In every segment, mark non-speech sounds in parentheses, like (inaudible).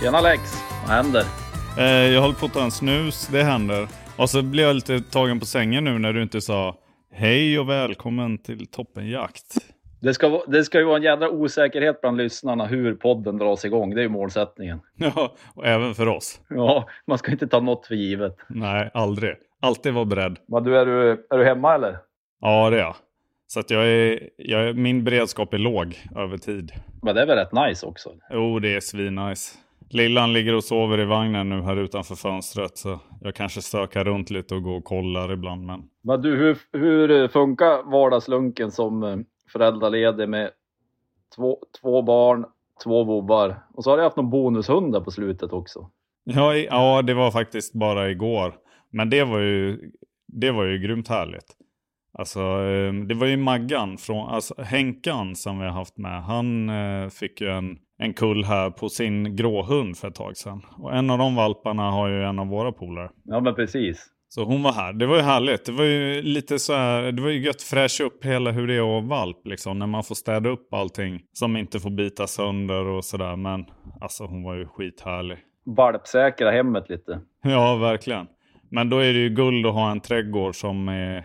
Tjena Lex, vad händer? Eh, jag håller på att ta en snus, det händer. Och så blev jag lite tagen på sängen nu när du inte sa hej och välkommen till Toppenjakt. Det ska, det ska ju vara en jädra osäkerhet bland lyssnarna hur podden dras igång. Det är ju målsättningen. (laughs) Ja, och även för oss. Ja, man ska inte ta något för givet. Nej, aldrig. Alltid vara beredd. Men du, är du, är du hemma eller? Ja, det är jag. Så att jag är, jag är, min beredskap är låg över tid. Men det är väl rätt nice också? Jo, det är svinnice. Lillan ligger och sover i vagnen nu här utanför fönstret. Så jag kanske stökar runt lite och går och kollar ibland. Men Men du, hur, hur funkar vardagslunken som eh, föräldraledig med två, två barn, två vovvar och så har du haft någon bonushund där på slutet också. Ja, i- ja, det var faktiskt bara igår. Men det var ju, det var ju grymt härligt. Alltså, eh, det var ju Maggan, från, alltså Henkan som vi har haft med. Han eh, fick ju en, en kull här på sin gråhund för ett tag sedan. Och en av de valparna har ju en av våra polare. Ja men precis. Så hon var här. Det var ju härligt. Det var ju lite så här, det var ju gött fräscha upp hela hur det är att valp liksom. När man får städa upp allting som inte får bita sönder och sådär. Men alltså hon var ju skithärlig. Valpsäkra hemmet lite. Ja, verkligen. Men då är det ju guld att ha en trädgård som är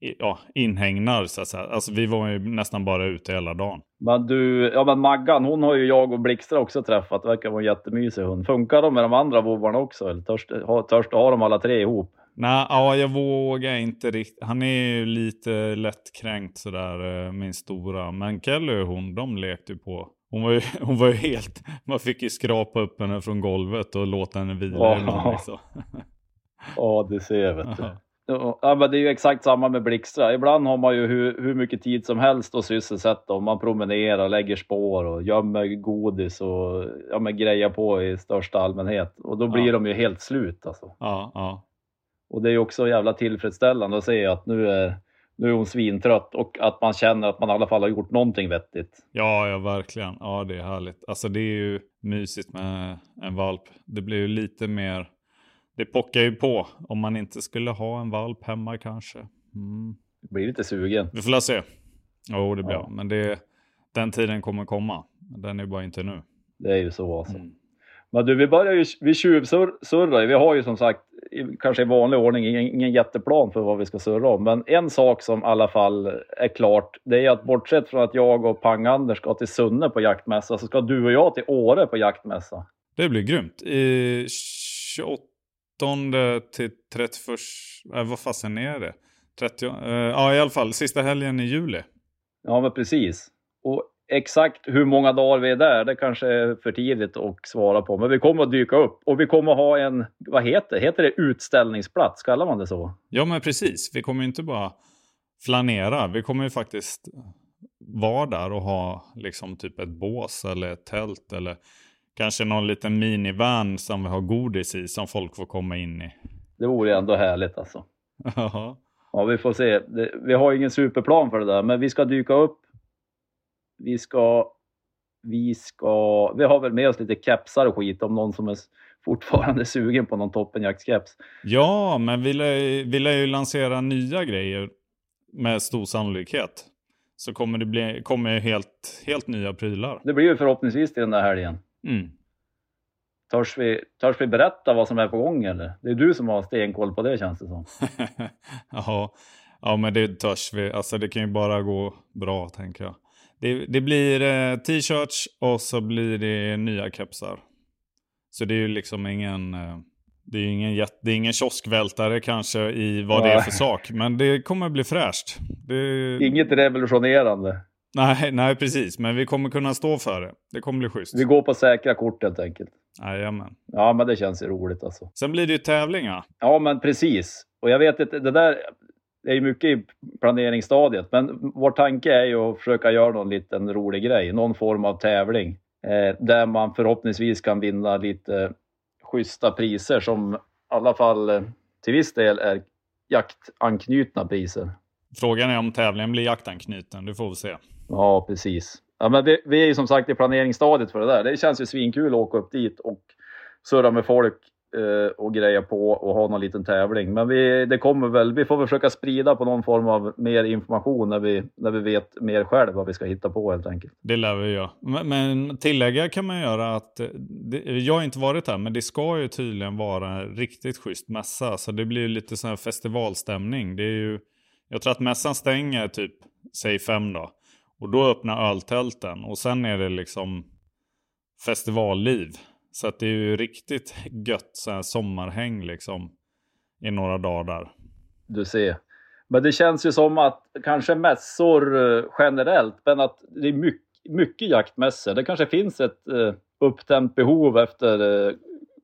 ja, inhägnar så att säga. Alltså vi var ju nästan bara ute hela dagen. Men du, ja men Maggan, hon har ju jag och Blixtra också träffat. Det verkar vara en jättemysig hund. Funkar de med de andra vovvarna också? Eller törs, ha, törs du ha dem alla tre ihop? Nej, ja, jag vågar inte riktigt. Han är ju lite lättkränkt sådär, eh, min stora. Men Kelly och hon, de lekte ju på. Hon var ju, (laughs) hon var ju helt... Man fick ju skrapa upp henne från golvet och låta henne vila Ja. liksom. Ja, du ser vet du. (laughs) Ja. Men det är ju exakt samma med Blixtra. Ibland har man ju hur, hur mycket tid som helst att sysselsätta och man promenerar, lägger spår och gömmer godis och ja, men grejer på i största allmänhet. Och då blir Ja. de ju helt slut alltså. Ja, ja. Och det är ju också jävla tillfredsställande att se att nu är, nu är hon svintrött och att man känner att man i alla fall har gjort någonting vettigt. Ja, ja, verkligen. Ja, det är härligt. Alltså det är ju mysigt med en valp. Det blir ju lite mer... Det pockar ju på om man inte skulle ha en valp hemma kanske. Mm. Blir lite sugen. Vi får la se. Jo, det blir Ja. jag. Men det, den tiden kommer komma. Den är bara inte nu. Det är ju så alltså. Mm. Men du, vi börjar ju, vi tjuvsurrar ju. Vi har ju som sagt, kanske i vanlig ordning, ingen, ingen jätteplan för vad vi ska surra om. Men en sak som i alla fall är klart, det är att bortsett från att jag och Pang-Anders ska till Sunne på jaktmässa, så ska du och jag till Åre på jaktmässa. Det blir grymt. I 28 till 31... Äh, vad fasen är det? 30, eh, ja, i alla fall. Sista helgen i juli. Ja, men precis. Och exakt hur många dagar vi är där, det kanske är för tidigt att svara på. Men vi kommer att dyka upp och vi kommer att ha en, vad heter Heter det utställningsplats? Kallar man det så? Ja, men precis. Vi kommer ju inte bara flanera. Vi kommer ju faktiskt vara där och ha liksom typ ett bås eller ett tält eller kanske någon liten minivan som vi har godis i som folk får komma in i. Det vore ändå härligt alltså. Ja. Vi får se. Vi har ingen superplan för det där, men vi ska dyka upp. Vi ska... Vi ska... Vi har väl med oss lite kepsar och skit om någon som är fortfarande (laughs) sugen på någon toppenjaktskeps. ja, men vi lär, vi lär ju lansera nya grejer med stor sannolikhet. Så kommer det bli kommer helt, helt nya prylar. Det blir ju förhoppningsvis till den där helgen. Mm. Törs vi, törs vi berätta vad som är på gång eller? Det är du som har stenkoll på det känns det som. (laughs) ja, ja, men det törs vi. Alltså det kan ju bara gå bra tänker jag. Det, det blir eh, t-shirts och så blir det nya kepsar. Så det är ju liksom ingen... Eh, det är ingen, det är ingen kioskvältare kanske i vad det är för sak. Men det kommer bli fräscht. Det... Inget revolutionerande. Nej, nej, precis. Men vi kommer kunna stå för det. Det kommer bli schysst. Vi går på säkra kort helt enkelt. Jajamän. Ja, men det känns ju roligt alltså. Sen blir det ju tävlingar. Ja, men precis. Och jag vet att det där är mycket i planeringsstadiet, men vår tanke är ju att försöka göra någon liten rolig grej, någon form av tävling eh, där man förhoppningsvis kan vinna lite schyssta priser som i alla fall eh, till viss del är jaktanknutna priser. Frågan är om tävlingen blir jaktanknuten, det får vi se. Ja, precis. Ja, men vi, vi är ju som sagt i planeringsstadiet för det där. Det känns ju svinkul att åka upp dit och surra med folk eh, och greja på och ha någon liten tävling. Men vi, det kommer väl, vi får väl försöka sprida på någon form av mer information när vi, när vi vet mer själv vad vi ska hitta på helt enkelt. Det lär vi göra. Men, men tillägga kan man göra att, eh, det, jag har inte varit här, men det ska ju tydligen vara en riktigt schysst mässa. Så det blir ju lite sån här festivalstämning. Det är ju, jag tror att mässan stänger typ, säg fem då. Och då öppnar öltälten och sen är det liksom festivalliv. Så att det är ju riktigt gött så här sommarhäng liksom i några dagar där. Du ser. Men det känns ju som att kanske mässor eh, generellt, men att det är mycket, mycket jaktmässor. Det kanske finns ett eh, uh, upptänt behov efter uh,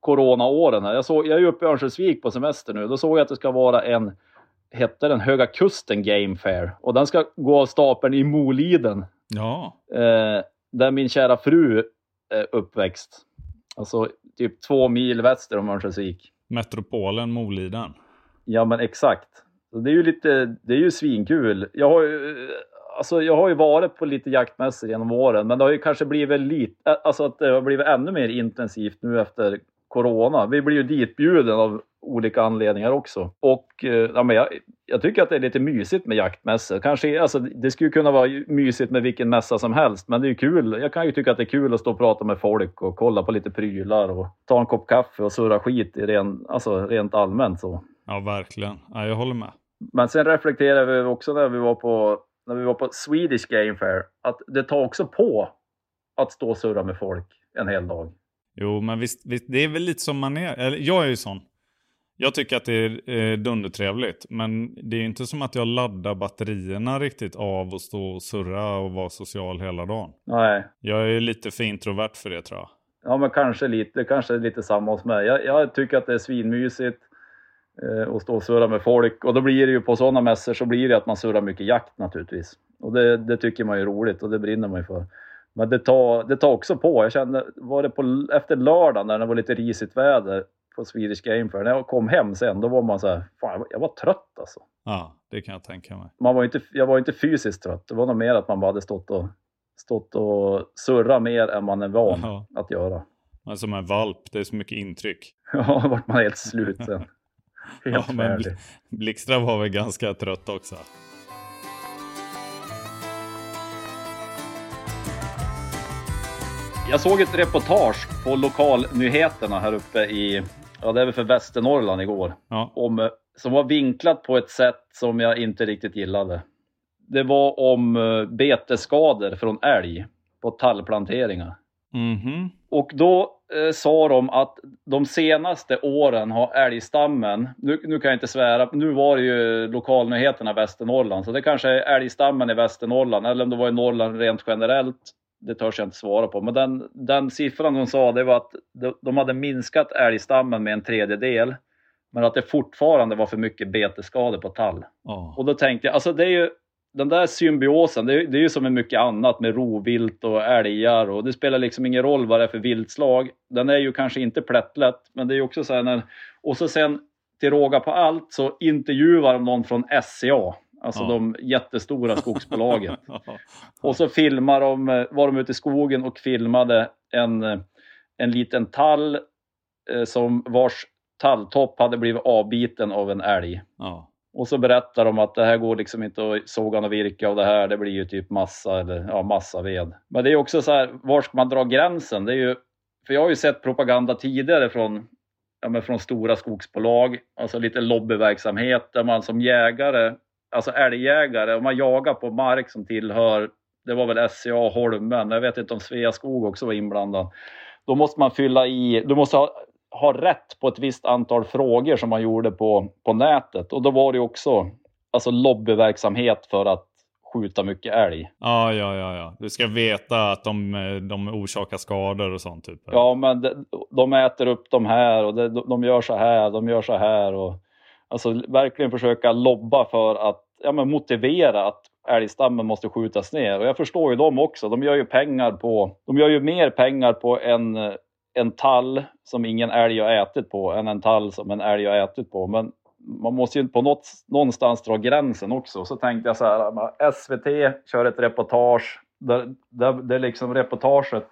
coronaåren. Jag, såg, jag är ju uppe i Örnsköldsvik på semester nu. Då såg jag att det ska vara en, hette den Höga Kusten Game Fair. Och den ska gå av stapeln i Moliden. Ja. Uh, där min kära fru är uppväxt. Alltså typ två mil väster om Örnsköldsvik. Metropolen Moliden. Ja men exakt. Det är ju lite, det är ju svinkul. Jag har ju, alltså jag har ju varit på lite jaktmässor genom åren, men det har ju kanske blivit lite, alltså att det har blivit ännu mer intensivt nu efter corona. Vi blir ju ditbjuden av olika anledningar också. Och eh, ja, men jag, jag tycker att det är lite mysigt med jaktmässor. Kanske, alltså, det skulle kunna vara mysigt med vilken mässa som helst, men det är kul. Jag kan ju tycka att det är kul att stå och prata med folk och kolla på lite prylar och ta en kopp kaffe och surra skit i ren, alltså, rent allmänt. Så. Ja, verkligen. Ja, jag håller med. Men sen reflekterar vi också när vi var på, när vi var på Swedish Game Fair, att det tar också på att stå och surra med folk en hel dag. Jo, men visst, visst det är väl lite som man är. Eller, jag är ju sån. Jag tycker att det är eh, dundertrevligt. Men det är inte som att jag laddar batterierna riktigt av att stå och surra och vara social hela dagen. Nej. Jag är lite för introvert för det tror jag. Ja, men kanske lite, kanske lite samma hos mig. Jag, jag tycker att det är svinmysigt eh, att stå och surra med folk. Och då blir det ju på sådana mässor så blir det att man surrar mycket jakt naturligtvis. Och det, det tycker man är roligt och det brinner man ju för. Men det tar, det tar också på. Jag kände, var det på, efter lördagen när det var lite risigt väder på Swedish Game Fair, när jag kom hem sen, då var man så här, fan jag var trött alltså. Ja, det kan jag tänka mig. Man var inte, jag var inte fysiskt trött, det var nog mer att man bara hade stått och, stått och surrat mer än man är van ja. att göra. Men som en valp, det är så mycket intryck. (laughs) ja, vart man helt slut sen. (laughs) Helt ja, men Blixtra var väl ganska trött också. Jag såg ett reportage på lokalnyheterna här uppe i, ja det är väl för Västernorrland igår, ja. om, som var vinklat på ett sätt som jag inte riktigt gillade. Det var om eh, betesskador från älg på tallplanteringar. Mm -hmm. Och då eh, sa de att de senaste åren har älgstammen, nu, nu kan jag inte svära, nu var det ju lokalnyheterna Västernorrland, så det kanske är älgstammen i Västernorrland, eller om det var i Norrland rent generellt, det törs jag inte svara på. Men den, den siffran de sa det var att de hade minskat älgstammen med en tredjedel. Men att det fortfarande var för mycket betesskador på tall. Oh. Och då tänkte jag, alltså det är ju den där symbiosen, det är, det är ju som med mycket annat med rovvilt och älgar och det spelar liksom ingen roll vad det är för viltslag. Den är ju kanske inte plättlätt, men det är ju också så här när, och så sen till råga på allt så intervjuar de någon från SCA Alltså ja. de jättestora skogsbolagen. (laughs) och så filmar de, eh, var de ute i skogen och filmade en, eh, en liten tall eh, som vars talltopp hade blivit avbiten av en älg. Ja. Och så berättar de att det här går liksom inte att såga och virka och det här det blir ju typ massa eller ja, massa ved. Men det är också så här, var ska man dra gränsen? Det är ju för jag har ju sett propaganda tidigare från, ja, men från stora skogsbolag, alltså lite lobbyverksamhet där man som jägare, alltså älgjägare, om man jagar på mark som tillhör, det var väl SCA Holmen, jag vet inte om Sveaskog också var inblandad. Då måste man fylla i, du måste ha, ha rätt på ett visst antal frågor som man gjorde på, på nätet och då var det också alltså lobbyverksamhet för att skjuta mycket älg. Ja, ja, ja, ja. Du ska veta att de, de orsakar skador och sånt. Typ. Ja, men de, de äter upp de här och de, de gör så här, de gör så här. Och, alltså verkligen försöka lobba för att ja, men motivera att älgstammen måste skjutas ner. Och jag förstår ju dem också. De gör ju pengar på, de gör ju mer pengar på en, en tall som ingen älg har ätit på än en tall som en älg har ätit på. Men man måste ju på något, någonstans dra gränsen också. Så tänkte jag så här, SVT kör ett reportage där, där, där liksom reportaget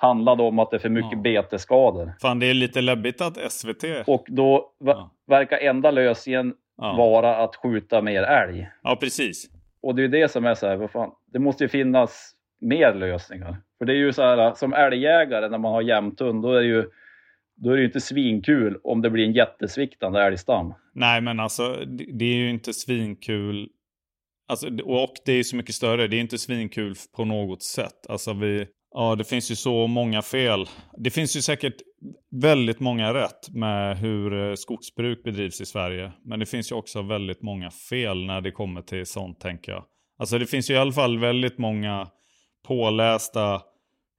handlade om att det är för mycket ja. betesskador. Fan, det är lite läbbigt att SVT... Och då ja. verkar enda lösningen ja. vara att skjuta mer älg. Ja, precis. Och det är det som är så här, vad fan, det måste ju finnas mer lösningar. För det är ju så här, som älgjägare när man har jämthund, då är det ju då är det ju inte svinkul om det blir en jättesviktande älgstam. Nej, men alltså det är ju inte svinkul. Alltså, och det är ju så mycket större. Det är inte svinkul på något sätt. Alltså vi, ja, det finns ju så många fel. Det finns ju säkert väldigt många rätt med hur eh, skogsbruk bedrivs i Sverige. Men det finns ju också väldigt många fel när det kommer till sånt, tänker jag. Alltså det finns ju i alla fall väldigt många pålästa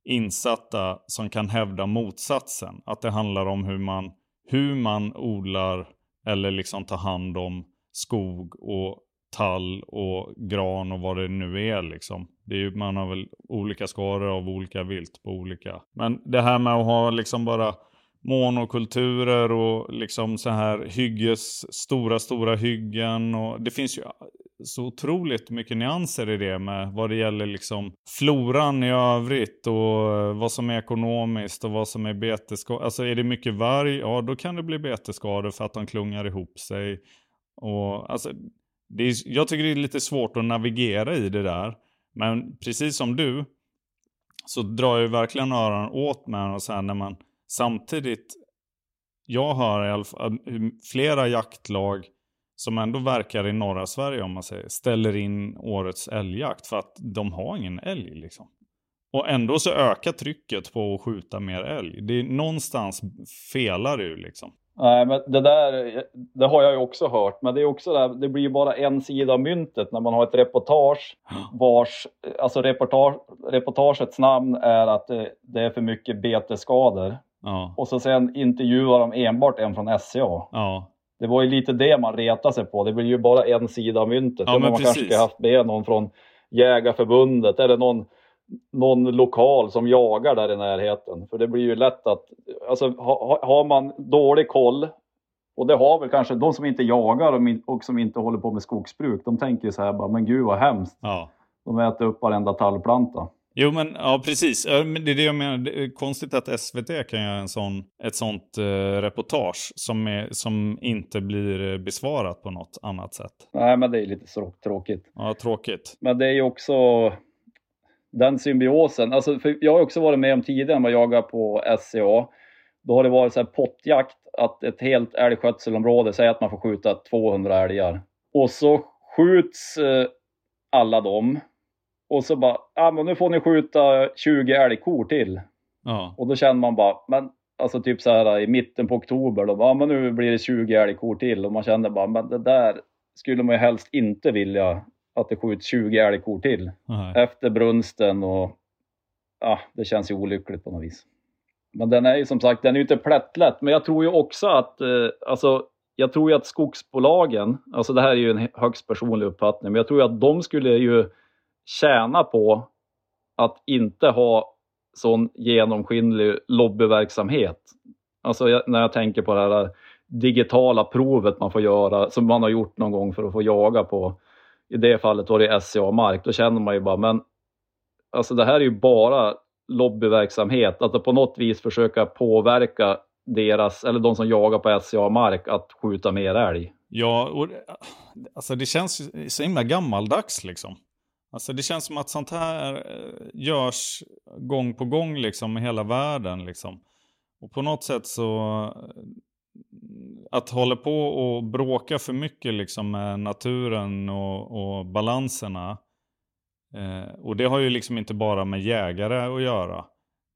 insatta som kan hävda motsatsen. Att det handlar om hur man, hur man odlar eller liksom tar hand om skog och tall och gran och vad det nu är liksom. Det är ju, man har väl olika skador av olika vilt på olika. Men det här med att ha liksom bara monokulturer och liksom så här hygges, stora, stora hyggen. Och det finns ju så otroligt mycket nyanser i det med vad det gäller liksom floran i övrigt och eh, vad som är ekonomiskt och vad som är betesskador. Alltså är det mycket varg, ja då kan det bli betesskador för att de klungar ihop sig. Och alltså, det är, jag tycker det är lite svårt att navigera i det där. Men precis som du så drar jag verkligen öronen åt mig och så här när man Samtidigt, jag hör i alla fall eh, flera jaktlag som ändå verkar i norra Sverige om man säger, ställer in årets älgjakt för att de har ingen älg liksom. Och ändå så ökar trycket på att skjuta mer älg. Det är någonstans felar det ju liksom. Nej, men det där, det har jag ju också hört, men det är också där, det blir ju bara en sida av myntet när man har ett reportage vars, alltså reportage, reportagets namn är att det, det är för mycket betesskador. Ja. Och så sen intervjuar de enbart en från SCA. Ja. Det var ju lite det man retade sig på. Det blir ju bara en sida av myntet. Ja, man precis. kanske ska haft med någon från Jägarförbundet eller någon, någon lokal som jagar där i närheten. För det blir ju lätt att, alltså ha, har man dålig koll, och det har väl kanske de som inte jagar och som inte håller på med skogsbruk, de tänker ju så här bara, men gud vad hemskt. Ja. De äter upp varenda tallplanta. Jo men ja precis, det är det jag menar. Det är konstigt att SVT kan göra en sån, ett sånt eh, reportage som, är, som inte blir besvarat på något annat sätt. Nej men det är lite tråkigt. Ja tråkigt. Men det är ju också den symbiosen. Alltså, för jag har också varit med om tidigare när man jagar på SCA. Då har det varit så här pottjakt, att ett helt älgskötselområde, säger att man får skjuta 200 älgar. Och så skjuts eh, alla dem och så bara, ja men nu får ni skjuta 20 älgkor till. Ja. Och då känner man bara, men alltså typ så här i mitten på oktober då, ja men nu blir det 20 älgkor till. Och man känner bara, men det där skulle man ju helst inte vilja att det skjuts 20 älgkor till. Nej. Efter brunsten och ja, det känns ju olyckligt på något vis. Men den är ju som sagt, den är ju inte plättlätt. Men jag tror ju också att, eh, alltså jag tror ju att skogsbolagen, alltså det här är ju en högst personlig uppfattning, men jag tror ju att de skulle ju tjäna på att inte ha sån genomskinlig lobbyverksamhet. Alltså jag, när jag tänker på det här digitala provet man får göra, som man har gjort någon gång för att få jaga på, i det fallet var det SCA-mark, då känner man ju bara, men alltså det här är ju bara lobbyverksamhet, att på något vis försöka påverka deras, eller de som jagar på SCA-mark, att skjuta mer älg. Ja, och, alltså det känns så himla gammaldags liksom. Alltså det känns som att sånt här eh, görs gång på gång liksom i hela världen liksom. Och på något sätt så att hålla på och bråka för mycket liksom med naturen och, och balanserna. Eh, och det har ju liksom inte bara med jägare att göra.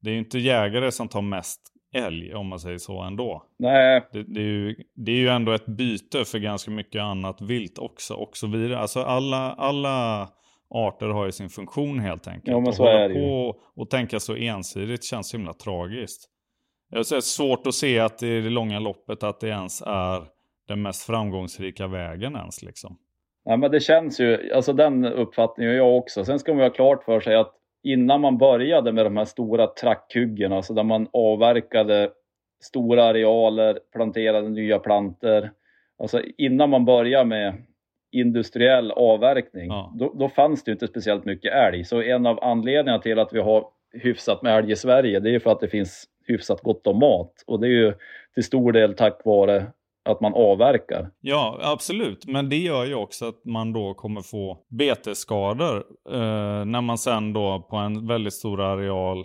Det är ju inte jägare som tar mest älg om man säger så ändå. Nej. Det, det, är ju, det är ju ändå ett byte för ganska mycket annat vilt också och så vidare. Alltså alla, alla arter har ju sin funktion helt enkelt. Ja, men så och hålla är det ju. på och tänka så ensidigt känns himla tragiskt. Jag är svårt att se att i det långa loppet att det ens är den mest framgångsrika vägen ens liksom. Ja, men det känns ju, alltså den uppfattningen har jag också. Sen ska man ju ha klart för sig att innan man började med de här stora trackhyggena, alltså där man avverkade stora arealer, planterade nya planter. Alltså innan man började med industriell avverkning, Ja. då, då fanns det inte speciellt mycket älg. Så en av anledningarna till att vi har hyfsat med älg i Sverige, det är ju för att det finns hyfsat gott om mat. Och det är ju till stor del tack vare att man avverkar. Ja, absolut. Men det gör ju också att man då kommer få betesskador eh, när man sen då på en väldigt stor areal eh,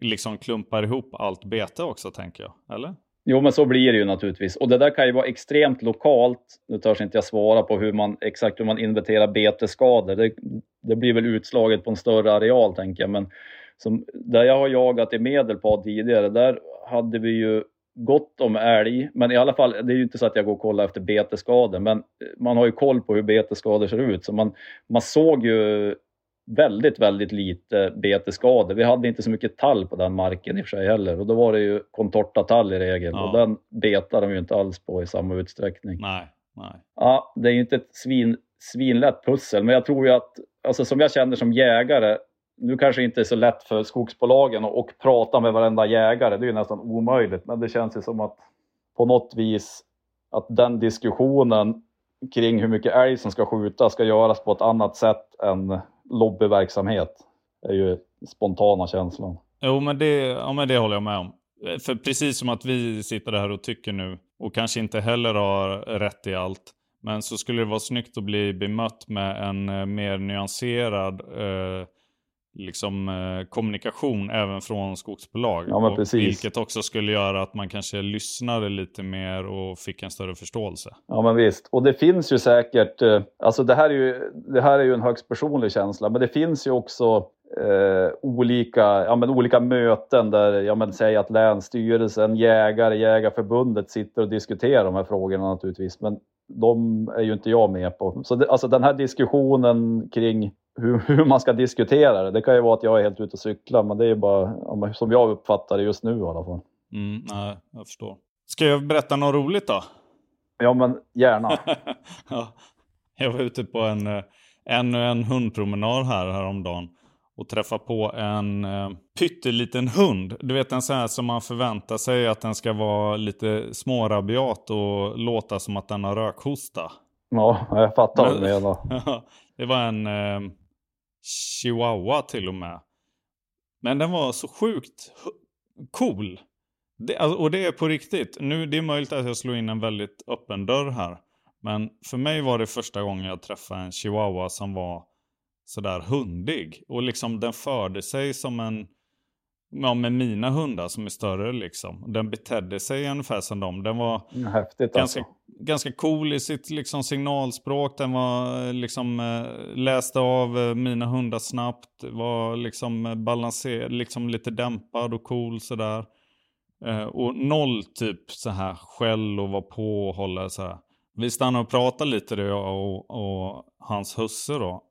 liksom klumpar ihop allt bete också tänker jag. Eller? Jo, men så blir det ju naturligtvis. Och det där kan ju vara extremt lokalt. Nu törs inte jag svara på hur man, exakt hur man inventerar betesskador. Det, det blir väl utslaget på en större areal, tänker jag. Men som, där jag har jagat i Medelpad tidigare, där hade vi ju gott om älg. Men i alla fall, det är ju inte så att jag går och kollar efter betesskador, men man har ju koll på hur betesskador ser ut. Så man, man såg ju väldigt, väldigt lite betesskador. Vi hade inte så mycket tall på den marken i och för sig heller och då var det ju contortatall i regel Ja. och den betar de ju inte alls på i samma utsträckning. Nej, nej. Ja, det är ju inte ett svin, svinlätt pussel, men jag tror ju att, alltså som jag känner som jägare, nu kanske inte är så lätt för skogsbolagen att och prata med varenda jägare, det är ju nästan omöjligt, men det känns ju som att på något vis att den diskussionen kring hur mycket älg som ska skjutas ska göras på ett annat sätt än lobbyverksamhet. Det är ju spontana känslan. Jo, men det, ja, men det håller jag med om. För precis som att vi sitter här och tycker nu och kanske inte heller har rätt i allt. Men så skulle det vara snyggt att bli bemött med en eh, mer nyanserad eh, liksom, eh, kommunikation även från skogsbolag. Ja, Och. Vilket också skulle göra att man kanske lyssnade lite mer och fick en större förståelse. Ja men visst, och det finns ju säkert, eh, alltså det här är ju, det här är ju en högst personlig känsla, men det finns ju också eh, olika, ja, men olika möten där, ja men säg att Länsstyrelsen, jägare, Jägarförbundet sitter och diskuterar de här frågorna naturligtvis, men de är ju inte jag med på. Så det, alltså den här diskussionen kring hur, hur man ska diskutera det, det kan ju vara att jag är helt ute och cyklar, men det är bara som jag uppfattar det just nu i alla fall. Mm, nej, jag förstår. Ska jag berätta något roligt då? Ja men gärna. (laughs) ja, jag var ute på en, eh, ännu en hundpromenad här häromdagen. Och träffade på en eh, pytteliten hund. Du vet en sån här som man förväntar sig att den ska vara lite smårabiat och låta som att den har rökhosta. Ja, jag fattar vad du Men- menar. (laughs) det var en eh, chihuahua till och med. Men den var så sjukt cool. Det, alltså, och det är på riktigt. Nu, det är möjligt att jag slår in en väldigt öppen dörr här. Men för mig var det första gången jag träffade en chihuahua som var sådär hundig. Och liksom den förde sig som en, ja med mina hundar som är större liksom. Den betedde sig ungefär som dem. Den var Häftigt ganska, alltså. ganska cool i sitt liksom, signalspråk. Den var liksom eh, läste av eh, mina hundar snabbt. Var liksom balanserad, liksom lite dämpad och cool sådär. Eh, och noll typ så här skäll och var på och hålla så här. Vi stannade och pratade lite jag och, och hans husse då.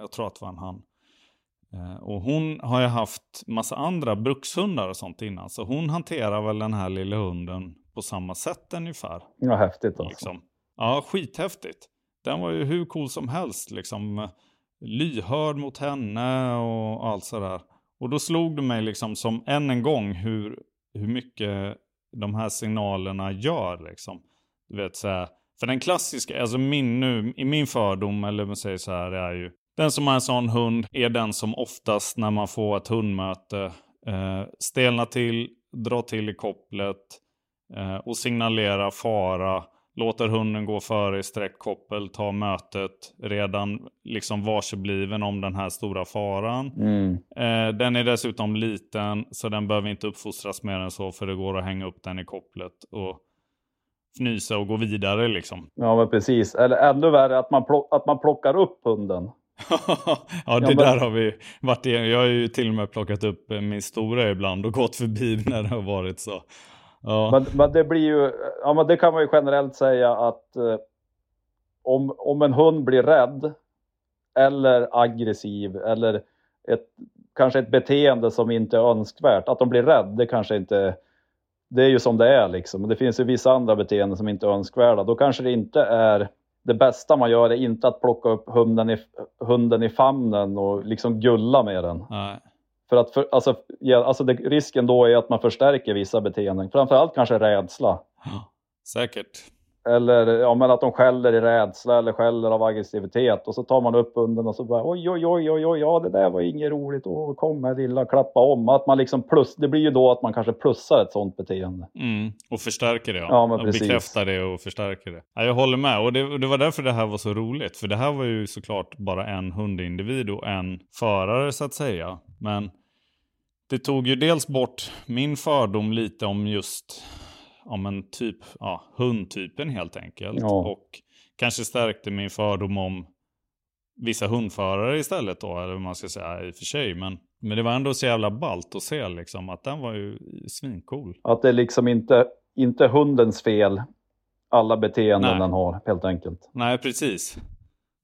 Jag tror att det var en han. Eh, Och hon har ju haft massa andra brukshundar och sånt innan. Så hon hanterar väl den här lilla hunden på samma sätt ungefär. Ja, häftigt alltså. Liksom. Ja, skithäftigt. Den var ju hur cool som helst. Liksom, lyhörd mot henne och allt sådär. Och då slog det mig liksom som än en gång hur, hur mycket de här signalerna gör. Liksom. Du vet så här. För den klassiska, alltså min nu, i min fördom, eller man säger så här, är ju den som har en sån hund är den som oftast när man får ett hundmöte eh, stelnar till, drar till i kopplet eh, och signalerar fara låter hunden gå före i sträckkoppel, ta mötet redan liksom varsebliven om den här stora faran. Mm. Eh, den är dessutom liten så den behöver inte uppfostras mer än så för det går att hänga upp den i kopplet och fnysa och gå vidare liksom. Ja, men precis. Eller ännu värre att man, plock, att man plockar upp hunden. (laughs) ja, det men- där har vi varit i. Jag har ju till och med plockat upp min stora ibland och gått förbi (laughs) när det har varit så. Ja, Men, men det blir ju, ja men det kan man ju generellt säga att eh, om, om en hund blir rädd eller aggressiv eller ett, kanske ett beteende som inte är önskvärt, att de blir rädd, det kanske inte, det är ju som det är liksom. Det finns ju vissa andra beteenden som inte är önskvärda. Då kanske det inte är, det bästa man gör är inte att plocka upp hunden i, hunden i famnen och liksom gulla med den. nej. För att för, alltså, ja, alltså det, risken då är att man förstärker vissa beteenden, framförallt kanske rädsla. Ja, säkert. Eller ja, men att de skäller i rädsla eller skäller av aggressivitet och så tar man upp hunden och så bara oj, oj, oj, oj, oj, ja det där var inget roligt, åh kom här lilla, klappa om. Att man liksom plus, det blir ju då att man kanske plussar ett sånt beteende. Mm, och förstärker det. Ja. Ja, men och precis. bekräftar det och förstärker det. Ja, jag håller med. Och det, och det var därför det här var så roligt. För det här var ju såklart bara en hundindivid och en förare så att säga. Men det tog ju dels bort min fördom lite om just ja, men typ, ja, hundtypen helt enkelt. Ja. Och kanske stärkte min fördom om vissa hundförare istället då, eller vad man ska säga i och för sig. Men, men det var ändå så jävla ballt att se liksom att den var ju svincool. Att det är liksom inte, inte hundens fel, alla beteenden Nej. den har helt enkelt. Nej, precis.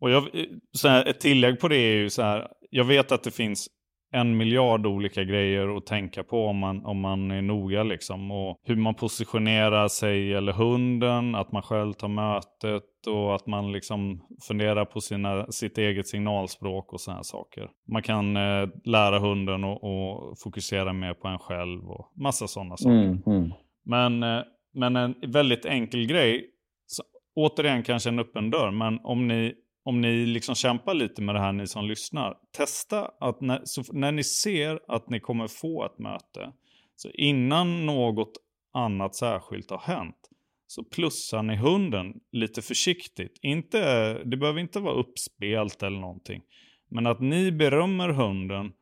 Och jag, så här, ett tillägg på det är ju så här. Jag vet att det finns en miljard olika grejer att tänka på om man, om man är noga liksom. Och hur man positionerar sig eller hunden, att man själv tar mötet och att man liksom funderar på sina, sitt eget signalspråk och sådana saker. Man kan eh, lära hunden att och fokusera mer på en själv och massa sådana saker. Mm, mm. Men, eh, men en väldigt enkel grej, så, återigen kanske en öppen dörr, men om ni, om ni liksom kämpar lite med det här ni som lyssnar, testa att när, så, när ni ser att ni kommer få ett möte, så innan något annat särskilt har hänt, så plussar ni hunden lite försiktigt. Inte, det behöver inte vara uppspelt eller någonting. Men att ni berömmer hunden,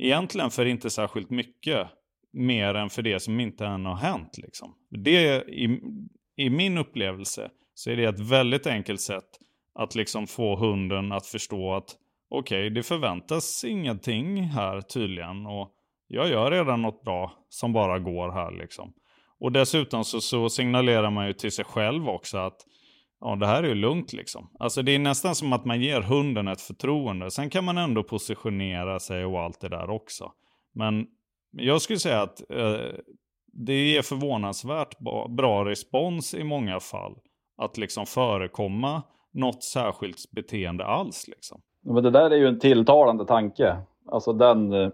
egentligen för inte särskilt mycket, mer än för det som inte än har hänt. Liksom. Det, i, I min upplevelse så är det ett väldigt enkelt sätt att liksom få hunden att förstå att okej, det förväntas ingenting här tydligen och jag gör redan något bra som bara går här liksom. Och dessutom så, så signalerar man ju till sig själv också att ja, det här är ju lugnt liksom. Alltså det är nästan som att man ger hunden ett förtroende. Sen kan man ändå positionera sig och allt det där också. Men jag skulle säga att eh, det ger förvånansvärt bra respons i många fall. Att liksom förekomma något särskilt beteende alls liksom. Men det där är ju en tilltalande tanke. Alltså den, eh,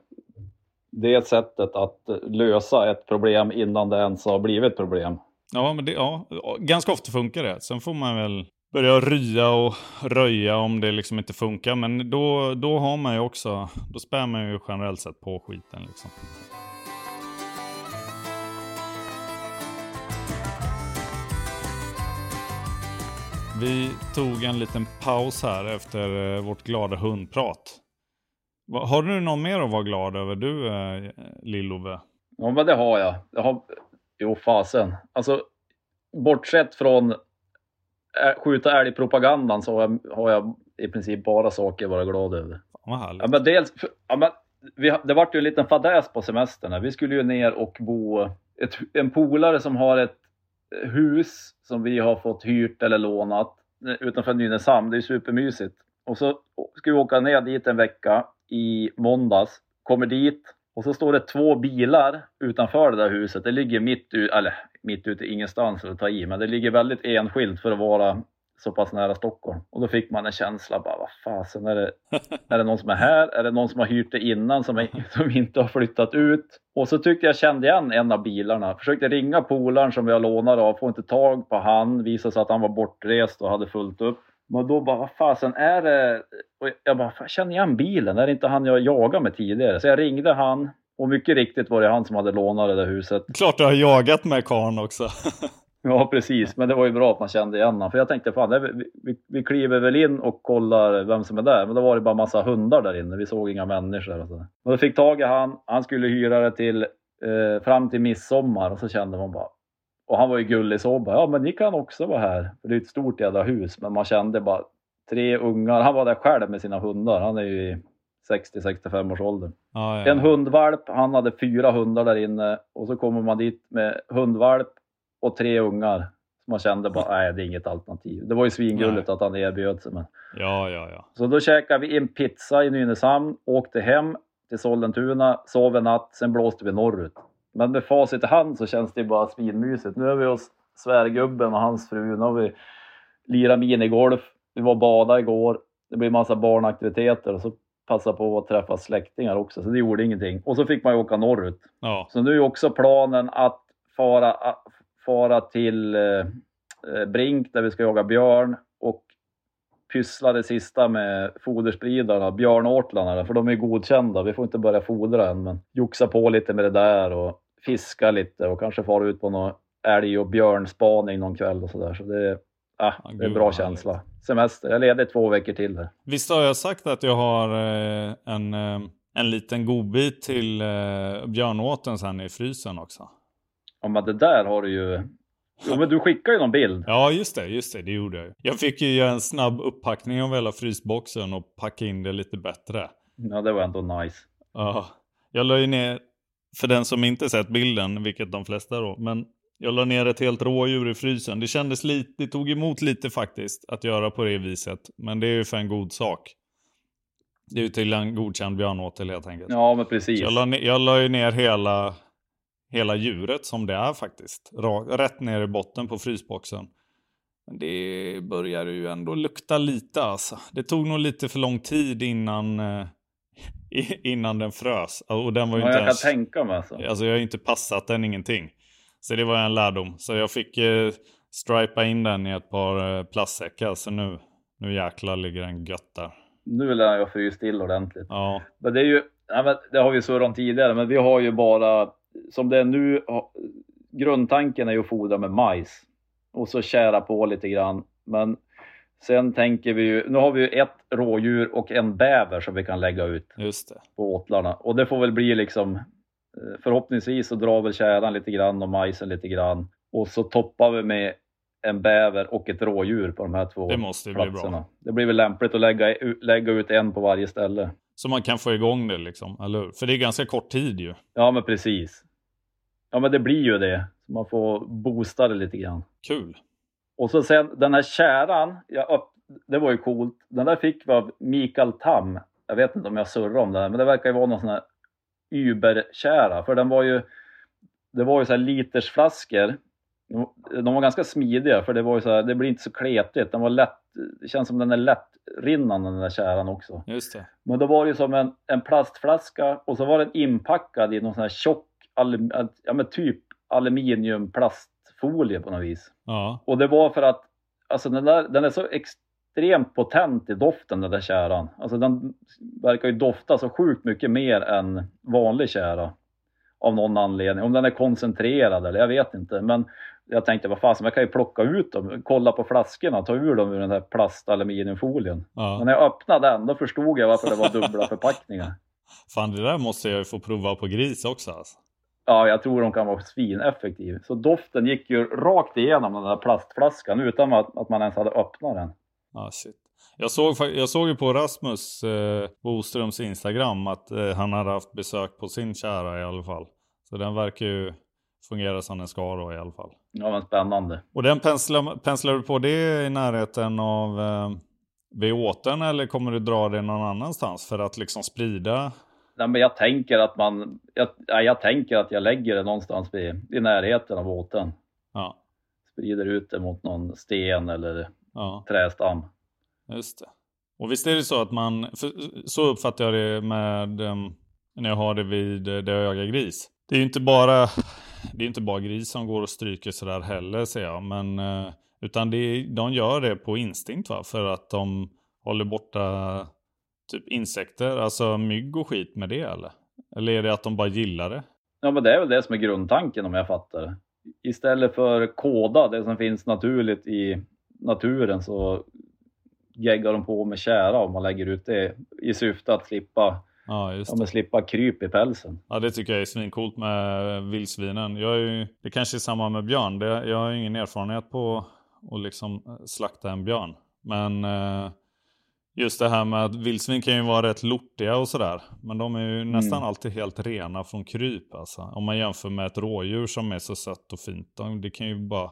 det sättet att lösa ett problem innan det ens har blivit problem. Ja, men det, ja, ganska ofta funkar det. Sen får man väl börja rya och röja om det liksom inte funkar. Men då, då har man ju också, då spär man ju generellt sett på skiten liksom. Vi tog en liten paus här efter eh, vårt glada hundprat. Har du någon mer att vara glad över du, eh, Lill-Ove? Ja, men det har jag. jag har, jo, fasen. Alltså, bortsett från ä- skjuta älgpropagandan så har jag, har jag i princip bara saker att vara glad över. Ja, men dels, ja, men vi, det vart ju en liten fadäs på semestern. här. Vi skulle ju ner och bo... Ett, en polare som har ett hus som vi har fått hyrt eller lånat utanför Nynäshamn. Det är supermysigt. Och så ska vi åka ner dit en vecka i måndags. Kommer dit och så står det två bilar utanför det där huset. Det ligger mitt, ut, eller, mitt ute ingenstans att ta i, men det ligger väldigt enskilt för att vara så pass nära Stockholm. Och då fick man en känsla bara, vad fasen är det? (laughs) Är det någon som är här? Är det någon som har hyrt det innan som, är, (laughs) som inte har flyttat ut? Och så tyckte jag kände igen en av bilarna. Försökte ringa polaren som har lånat av, får inte tag på han. Visade sig att han var bortrest och hade fullt upp. Men då bara, vad fasen är det? Och jag bara, jag känner igen bilen. Är det inte han jag jagade med tidigare? Så jag ringde han. Och mycket riktigt var det han som hade lånat det där huset. Klart du har jagat med karln också. (laughs) Ja, precis. Men det var ju bra att man kände igen honom. För jag tänkte, fan, vi, vi, vi kliver väl in och kollar vem som är där. Men då var det bara massa hundar där inne. Vi såg inga människor. Och så. Och då fick tag i han. Han skulle hyra det till eh, fram till midsommar. Och så kände man bara... Och han var ju gullig så bara, ja men ni kan också vara här. För det är ett stort jävla hus. Men man kände bara tre ungar. Han var där själv med sina hundar. Han är ju i 60-65 års ålder. Ja, ja. En hundvalp, han hade fyra hundar där inne och så kommer man dit med hundvalp och tre ungar. Man kände bara, nej det är inget alternativ. Det var ju svingulligt Nej. att han erbjöd sig. Men. Ja, ja, ja. Så då käkade vi en pizza i Nynäshamn, åkte hem till Sollentuna, sov en natt, sen blåste vi norrut. Men med facit i hand så känns det bara svinmysigt. Nu är vi hos svärgubben och hans fru. Nu har vi lirat minigolf, vi var badade igår. Det blir massa barnaktiviteter och så passa på att träffa släktingar också, så det gjorde ingenting. Och så fick man ju åka norrut. ja. Så nu är också planen att fara, fara till eh, eh, Brink där vi ska jaga björn och pyssla det sista med foderspridarna, björnåtlarna, för de är godkända. Vi får inte börja fodra än, men joxa på lite med det där och fiska lite och kanske fara ut på någon älg och björnspaning någon kväll och sådär. Så det, är- ah, det är en bra vad känsla. Semester. Jag leder två veckor till där. Visst har jag sagt att jag har eh, en, en liten godbit till björnåten sen i frysen också? Ja, men det där har du ju... Jo, men du skickar ju någon bild. Ja, just det, just det, det gjorde jag. Jag fick ju göra en snabb uppackning av hela frysboxen och packa in det lite bättre. Ja, det var ändå nice. Ja, jag la ju ner, för den som inte sett bilden, vilket de flesta då, men jag la ner ett helt rådjur i frysen. Det kändes lite, det tog emot lite faktiskt att göra på det viset. Men det är ju för en god sak. Det är ju till en godkänd björnåtel helt enkelt. Ja, men precis. Så jag, la, jag la ju ner hela, hela djuret som det är faktiskt. Rätt ner i botten på frysboxen. Men det börjar ju ändå lukta lite alltså. Det tog nog lite för lång tid innan, eh, (laughs) innan den frös. Och den var ju Ja, inte jag kan ens... tänka mig alltså. Alltså jag har ju inte passat den ingenting. Så det var en lärdom. Så jag fick eh, stripa in den i ett par eh, plastsäckar. Så nu, nu jäklar ligger den gött där. Nu lär jag fryst till ordentligt. Ja, Men det är ju, men det har vi surrat om tidigare, men vi har ju bara, som det är nu, grundtanken är ju att fodra med majs. Och så kära på lite grann. Men sen tänker vi ju, nu har vi ju ett rådjur och en bäver som vi kan lägga ut på åtlarna. Och det får väl bli liksom, eh, förhoppningsvis så drar väl käran lite grann och majsen lite grann. Och så toppar vi med en bäver och ett rådjur på de här två Det måste ju bli platserna. bra. Det blir väl lämpligt att lägga, lägga ut en på varje ställe. Så man kan få igång det liksom, eller hur? För det är ganska kort tid ju. Ja, men precis. Ja, men det blir ju det. Så man får boosta det lite grann. Kul. Och så sen den här käran, jag upp, det var ju coolt. Den där fick vi av Mikael Tam. Jag vet inte om jag surrar om den, men det verkar ju vara någon sån här Uber-kära. För den var ju, det var ju så här litersflaskor. De- var ganska smidiga för det var ju så här, det blir inte så kletigt. Den var lätt, det känns som den är lättrinnande den där käran också. Just det. Men då var det ju som en, en plastflaska och så var den inpackad i någon sån här tjock, alum, ja men typ aluminiumplastfolie på något vis. Ja, Och det var för att, alltså den där, den är så extremt potent i doften den där käran. Alltså den verkar ju dofta så sjukt mycket mer än vanlig kära. Av någon anledning. Om den är koncentrerad eller jag vet inte. Men jag tänkte, vad fasen, jag kan ju plocka ut dem, kolla på flaskorna, ta ur dem ur den här plastaluminiumfolien. Men ja. när jag öppnade den, då förstod jag varför det var dubbla (laughs) förpackningar. Fan, det där måste jag ju få prova på gris också alltså. Ja, jag tror de kan vara svineffektiv. Så doften gick ju rakt igenom den där plastflaskan utan att, att man ens hade öppnat den. Ja, shit. Jag såg, jag såg ju på Rasmus eh, Boströms Instagram att eh, han hade haft besök på sin kära i alla fall. Så den verkar ju fungera som den ska då i alla fall. Ja, men spännande. Och den penslar, penslar du på det i närheten av eh, vid åten eller kommer du dra det någon annanstans för att liksom sprida? Nej, men jag tänker att man, jag, jag tänker att jag lägger det någonstans vid, i närheten av båten. Ja, Sprider ut det mot någon sten eller ja, trästam just det. Och visst är det så att man, så uppfattar jag det med ehm, när jag har det vid det där jag jagar gris. Det är ju inte bara, det är inte bara gris som går och stryker sådär heller ser jag, men eh, utan det, de gör det på instinkt va, för att de håller borta typ insekter, alltså mygg och skit med det eller? Eller är det att de bara gillar det? Ja, men det är väl det som är grundtanken om jag fattar det. istället för kåda, det som finns naturligt i naturen, så geggar de på med kära om man lägger ut det i syfte att slippa, Ja, just ja, det. men slippa kryp i pälsen. Ja, det tycker jag är svincoolt med vildsvinen. Jag är ju, det kanske är samma med björn. Det, jag har ju ingen erfarenhet på att liksom slakta en björn. Men eh, just det här med att vildsvin kan ju vara rätt lortiga och sådär. Men de är ju nästan alltid helt rena från kryp alltså. Om man jämför med ett rådjur som är så sött och fint. De- Det kan ju bara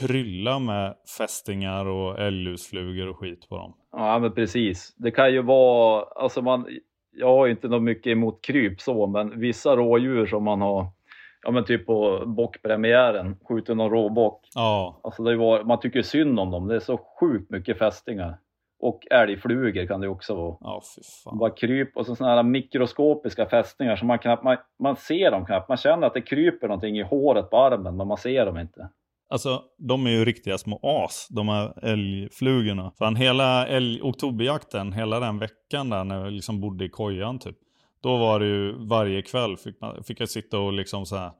krylla med fästingar och älglusflugor och skit på dem. Ja, men precis. Det kan ju vara, alltså man, jag har ju inte något mycket emot kryp så, men vissa rådjur som man har, ja men typ på bockpremiären, skjuter någon råbock. Ja, Alltså det var, man tycker synd om dem, det är så sjukt mycket fästingar. Och älgflugor kan det också vara. ja fy fan. Bara kryp och så sådana här mikroskopiska fästingar som man knappt, man, man ser dem knappt. Man känner att det kryper någonting i håret på armen, men man ser dem inte. Alltså, de är ju riktiga små as, de här älgflugorna. Fan, hela älg, oktoberjakten, hela den veckan där när jag liksom bodde i kojan typ. Då var det ju varje kväll fick, man, fick jag sitta och liksom så här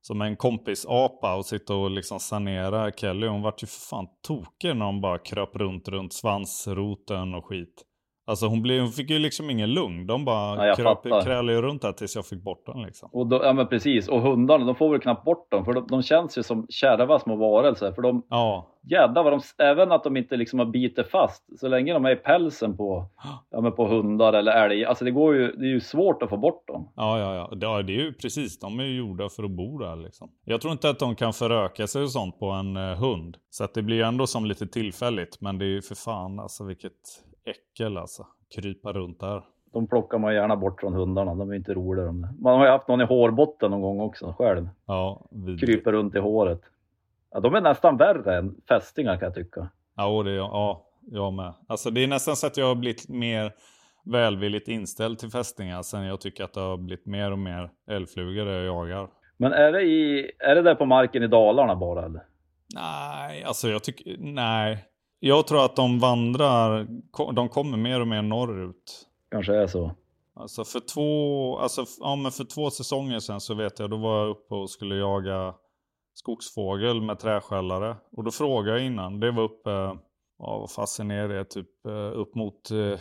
som en kompisapa och sitta och liksom sanera Kelly. Hon vart ju för fan tokig när hon bara kröp runt, runt svansroten och skit. Alltså hon, blev, hon fick ju liksom ingen lugn. De bara Ja, kröp, krälade ju runt där tills jag fick bort den liksom. Och då, ja men precis, och hundarna de får väl knappt bort dem för de, de känns ju som kärva små varelser. För de, Ja, jävlar vad de, även att de inte liksom har bitit fast, så länge de är i pälsen på, (gasps) ja, men på hundar eller älg, alltså det går ju, det är ju svårt att få bort dem. Ja, ja, ja. Det, det är ju precis. De är ju gjorda för att bo där liksom. Jag tror inte att de kan föröka sig och sånt på en eh, hund. Så att det blir ju ändå som lite tillfälligt. Men det är ju för fan alltså vilket äckel alltså. Krypa runt där. De plockar man gärna bort från hundarna, de är inte roliga de. Man har ju haft någon i hårbotten någon gång också själv, Ja, vidrigt. kryper runt i håret. Ja, de är nästan värre än fästingar kan jag tycka. Ja, det, ja, jag med. Alltså det är nästan så att jag har blivit mer välvilligt inställd till fästingar. Sen jag tycker att det har blivit mer och mer älgflugor jag jagar. Men är det, i, är det där på marken i Dalarna bara eller? Nej, alltså jag tycker, nej. Jag tror att de vandrar, de kommer mer och mer norrut. Kanske är så. Alltså för två, alltså, ja, men för två säsonger sedan så vet jag, då var jag uppe och skulle jaga skogsfågel med träskällare. Och då frågade jag innan, det var uppe, ja vad fasen är det, typ eh, upp mot, eh,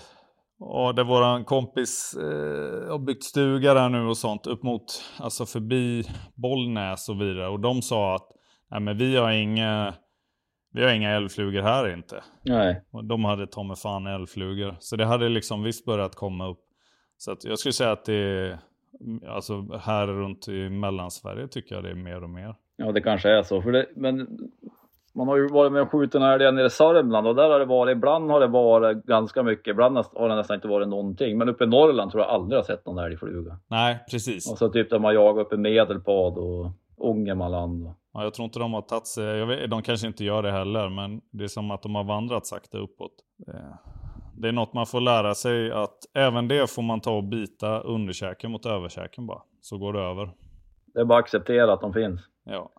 ja där våran kompis eh, har byggt stuga där nu och sånt, upp mot, alltså förbi Bollnäs och vidare. Och de sa att, nej men vi har inga, vi har inga älgflugor här inte. Nej. Och de hade ta mig fan älgflugor. Så det hade liksom visst börjat komma upp. Så att jag skulle säga att det är, alltså här runt i Mellansverige tycker jag det är mer och mer. Ja, det kanske är så. För det, men man har ju varit med och skjutit älgar nere i Sörmland och där har det varit, ibland har det varit ganska mycket, ibland har det nästan inte varit någonting. Men uppe i Norrland tror jag aldrig jag sett någon älgfluga. Nej, precis. Och så typ där man jagar uppe i Medelpad och Ångermanland. Ja, jag tror inte de har tagit sig, jag vet, de kanske inte gör det heller, men det är som att de har vandrat sakta uppåt. Det, det är något man får lära sig att även det får man ta och bita underkäken mot överkäken bara. Så går det över. Det är bara att acceptera att de finns. Ja.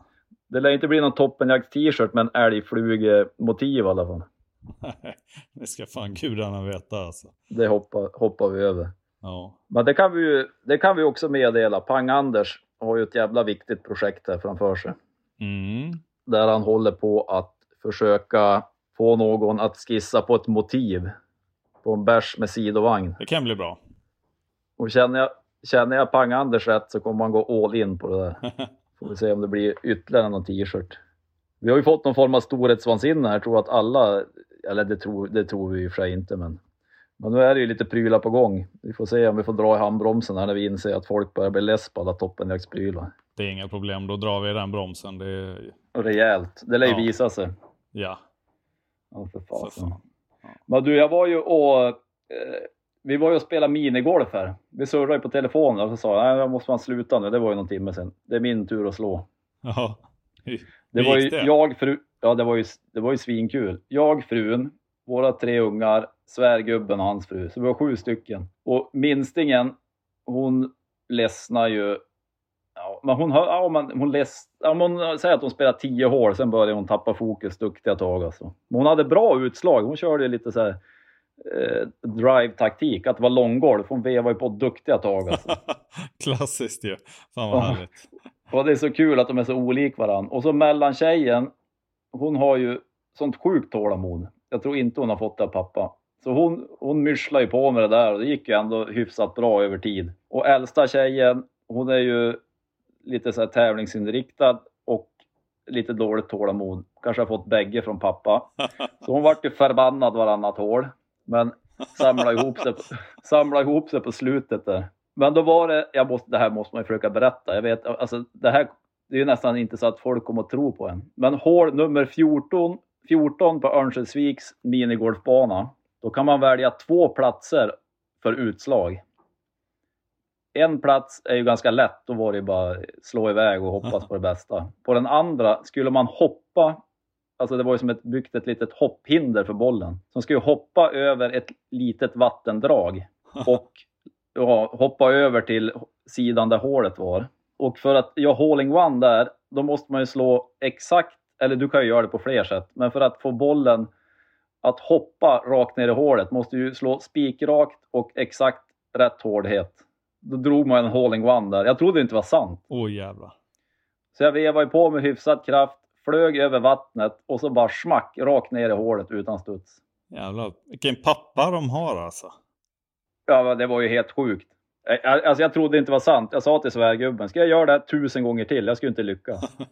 Det lär inte bli någon toppenjakt-t-shirt med en älgflugemotiv i alla fall. (laughs) det ska fan gudarna veta alltså. Det hoppar, hoppar vi över. Ja. Men det kan vi ju det kan vi också meddela. Pang-Anders har ju ett jävla viktigt projekt här framför sig. Mm. där han håller på att försöka få någon att skissa på ett motiv på en bärs med sidovagn. Det kan bli bra. Och känner jag, känner jag Pang-Anders rätt så kommer man gå all in på det där. (laughs) Får vi se om det blir ytterligare någon t-shirt. Vi har ju fått någon form av storhetsvansinne här, tror att alla, eller det tror, det tror vi i och för sig inte, men, men nu är det ju lite prylar på gång. Vi får se om vi får dra i handbromsen här när vi inser att folk börjar bli less på alla toppenjaktsprylar. Det är inga problem, då drar vi den bromsen. Det är, rejält, det lär ju Ja. visa sig. ja, Ja, för fasen. fan. Men du, jag var ju och... Eh, vi var ju och spelade minigolf här. Vi surrade ju på telefonen och så sa jag, nej, jag måste man sluta nu. Det var ju någon timme sedan. Det är min tur att slå. Ja. Det Hur var ju det? jag, fru... Ja, det var ju, det var ju svinkul. Jag, frun, våra tre ungar, svärgubben och hans fru. Så vi var sju stycken. Och minstingen, hon ledsnar ju... Ja, men hon, hör, ja, men hon, leds, ja, hon säger att hon spelar tio hål, sen började hon tappa fokus duktiga tag alltså. Men hon hade bra utslag. Hon körde lite så här eh, drive-taktik, att det var långgolf. Hon vevade ju på duktiga tag alltså. (laughs) Klassiskt ju. Fan vad härligt. Och det är så kul att de är så olik varandra. Och så mellantjejen, hon har ju sånt sjukt tålamod. Jag tror inte hon har fått det av pappa. Så hon, hon mysslar ju på med det där och det gick ju ändå hyfsat bra över tid. Och äldsta tjejen, hon är ju lite så här tävlingsinriktad och lite dåligt tålamod. Kanske har fått bägge från pappa. (laughs) Så hon vart ju förbannad varannat hål. Men samlade ihop sig, (laughs) samlade ihop sig på slutet där. Men då var det, jag måste, det här måste man ju försöka berätta. Jag vet, alltså det här det är ju nästan inte så att folk kommer att tro på en. Men hål nummer 14, 14 på Örnsköldsviks minigolfbana. Då kan man välja två platser för utslag. En plats är ju ganska lätt, då var det bara slå iväg och hoppas på det bästa. På den andra, skulle man hoppa, alltså det var ju som ett, byggt ett litet hopphinder för bollen. Man skulle hoppa över ett litet vattendrag (laughs) och ja, hoppa över till sidan där hålet var. Och för att göra håling one där, då måste man ju slå exakt, eller du kan ju göra det på fler sätt, men för att få bollen att hoppa rakt ner i hålet måste du slå spikrakt och exakt rätt hårdhet. Då drog man en håling one där. Jag trodde det inte var sant. Åh oh, jävlar. Så jag vevade ju på med hyfsad kraft, flög över vattnet och så bara smack rakt ner i hålet utan studs. Jävlar, vilken pappa de har alltså. Ja, det var ju helt sjukt. Alltså jag trodde det inte var sant. Jag sa till svärgubben, ska jag göra det här tusen gånger till? Jag skulle inte lyckas. (laughs)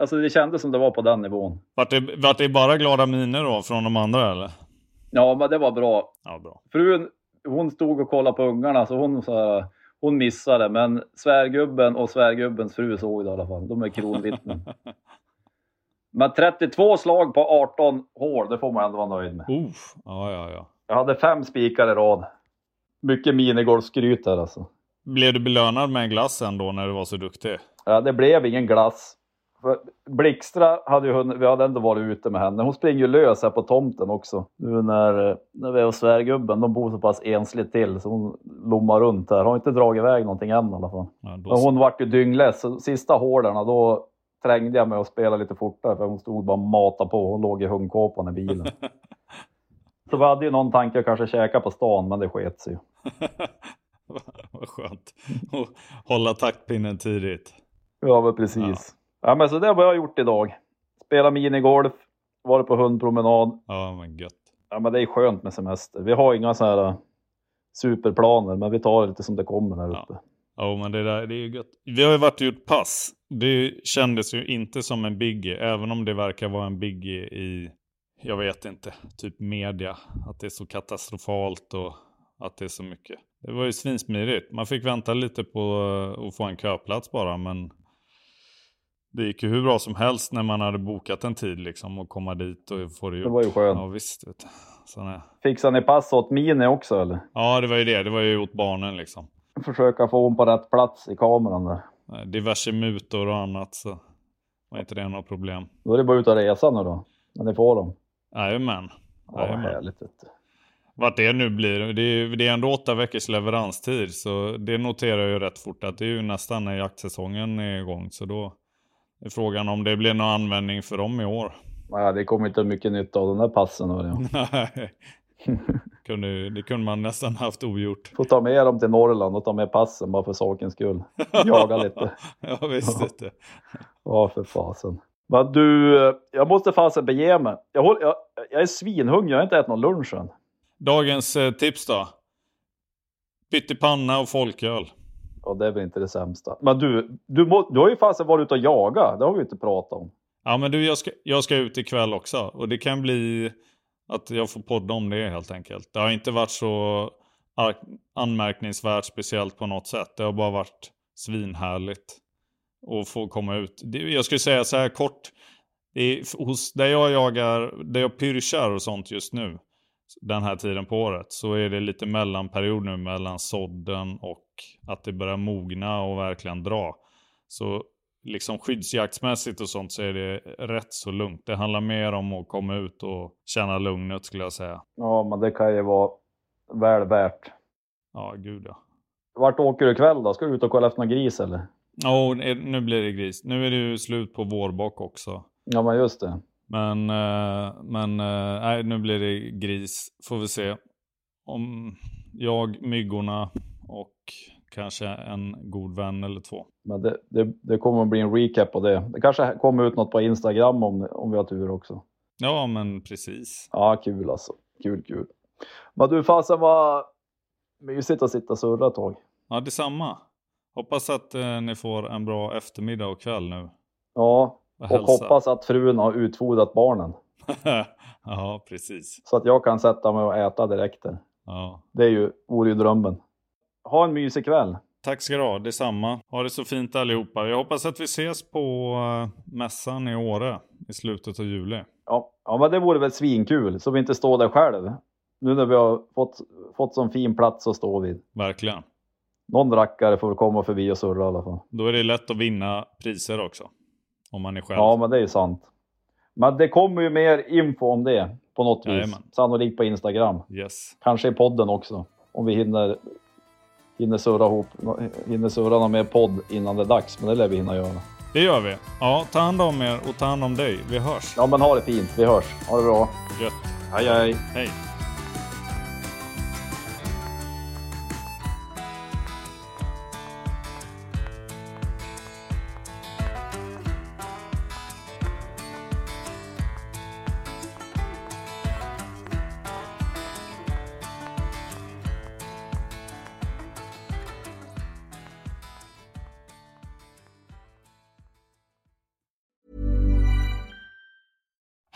Alltså det kändes som det var på den nivån. Vart det, vart det bara glada miner då från de andra eller? Ja, men det var bra. Ja, bra. Frun, hon stod och kollade på ungarna så hon, så här, hon missade. Men svärgubben och svärgubbens fru såg det i alla fall. De är kronvittnen. (laughs) men 32 slag på 18 hål, det får man ändå vara nöjd med. Uh, ja, ja, ja. Jag hade fem spikar i rad. Mycket minigolfskryt här alltså. Blev du belönad med en glass ändå när du var så duktig? Ja, det blev ingen glass. Blixtra hade ju hunnit, vi hade ändå varit ute med henne. Hon springer ju lös här på tomten också. Nu när, när vi är hos svärgubben, de bor så pass ensligt till så hon lommar runt här. Har inte dragit iväg någonting än i alla fall. Ja, Men hon vart ju dyngless. Sista hårdarna då trängde jag mig att spela lite fortare för hon stod bara och matade på. Hon låg i hundkåpan i bilen. (laughs) så vi hade ju någon tanke att kanske käka på stan, men det sket sig ju. (laughs) Vad skönt. hålla taktpinnen tidigt. Ja, men precis. Ja. Ja, men så det har jag gjort idag. Spela minigolf, varit på hundpromenad. Ja, men gött. Ja, men det är skönt med semester. Vi har inga sådana här äh, superplaner, men vi tar det lite som det kommer här uppe. Ja, ja men det, där, det är ju gött. Vi har ju varit och gjort pass. Det kändes ju inte som en biggie, även om det verkar vara en biggie i, jag vet inte, typ media. Att det är så katastrofalt och att det är så mycket. Det var ju svinsmidigt. Man fick vänta lite på att få en köplats bara, men det gick ju hur bra som helst när man hade bokat en tid liksom och komma dit och få det gjort. Det var ju skönt. Ja visst. Vet du. Fixade ni pass åt Mini också eller? Ja det var ju det. Det var ju åt barnen liksom. Försöka få hon på rätt plats i kameran där. Diverse mutor och annat så var inte det något problem. Då är det bara ut och resa nu då. När ni får dem. Jajamän. Ja, vad härligt. Vet du. Vart det nu blir. Det är, det är ändå åtta veckors leveranstid. Så det noterar jag ju rätt fort att det är ju nästan när jaktsäsongen är igång. Så då frågan om det blir någon användning för dem i år. Nej, det kommer inte mycket nytta av de där passen. Nej. (laughs) kunde, det kunde man nästan haft ogjort. Får ta med dem till Norrland och ta med passen bara för sakens skull. Jaga lite. (laughs) ja, visst inte. Ja, för fasen. Men du, jag måste fasen bege mig. Jag, håller, jag, jag är svinhungrig, jag har inte ätit någon lunch än. Dagens eh, tips då? Pyttipanna och folköl. Ja, det är väl inte det sämsta. Men du, du, må, du har ju fasen varit ute och jagat. Det har vi inte pratat om. Ja, men du, jag ska, jag ska ut ikväll också. Och det kan bli att jag får podda om det helt enkelt. Det har inte varit så anmärkningsvärt speciellt på något sätt. Det har bara varit svinhärligt att få komma ut. Jag skulle säga så här kort. Det är, hos, där jag jagar, där jag pyrschar och sånt just nu den här tiden på året så är det lite mellanperiod nu mellan sådden och att det börjar mogna och verkligen dra. Så liksom skyddsjaktsmässigt och sånt så är det rätt så lugnt. Det handlar mer om att komma ut och känna lugnet skulle jag säga. Ja, men det kan ju vara väl värt. Ja, gud ja. Vart åker du ikväll då? Ska du ut och kolla efter någon gris eller? Ja, oh, nu blir det gris. Nu är det ju slut på vårbock också. Ja, men just det. Men, eh, men eh, nej, nu blir det gris. Får vi se. Om jag, myggorna och kanske en god vän eller två. Men det, det, det kommer att bli en recap på det. Det kanske kommer ut något på Instagram om, om vi har tur också. Ja, men precis. Ja, kul alltså. Kul, kul. Men du, fasen vad mysigt att sitta och surra ett tag. Ja, detsamma. Hoppas att eh, ni får en bra eftermiddag och kväll nu. Ja, Och och hoppas att frun har utfodrat barnen. (laughs) ja, precis. Så att jag kan sätta mig och äta direkt. där. Ja. Det är ju, vore ju drömmen. Ha en mysig kväll. Tack ska du ha, detsamma. Ha det så fint allihopa. Jag hoppas att vi ses på eh, mässan i Åre i slutet av juli. Ja, ja, men det vore väl svinkul så vi inte står där själv. Nu när vi har fått, fått sån fin plats så står vi. Verkligen. Någon rackare får komma förbi och surra i alla fall. Då är det lätt att vinna priser också. Om man är själv. Ja, men det är ju sant. Men det kommer ju mer info om det på något vis. Jajamän. Sannolikt på Instagram. Yes. Kanske i podden också. Om vi hinner, hinner surra ihop, hinner surra någon mer podd innan det är dags. Men det lär vi hinna göra. Det gör vi. Ja, ta hand om er och ta hand om dig. Vi hörs. Ja, men ha det fint. Vi hörs. Ha det bra. Gött. Hej, hej. Hej.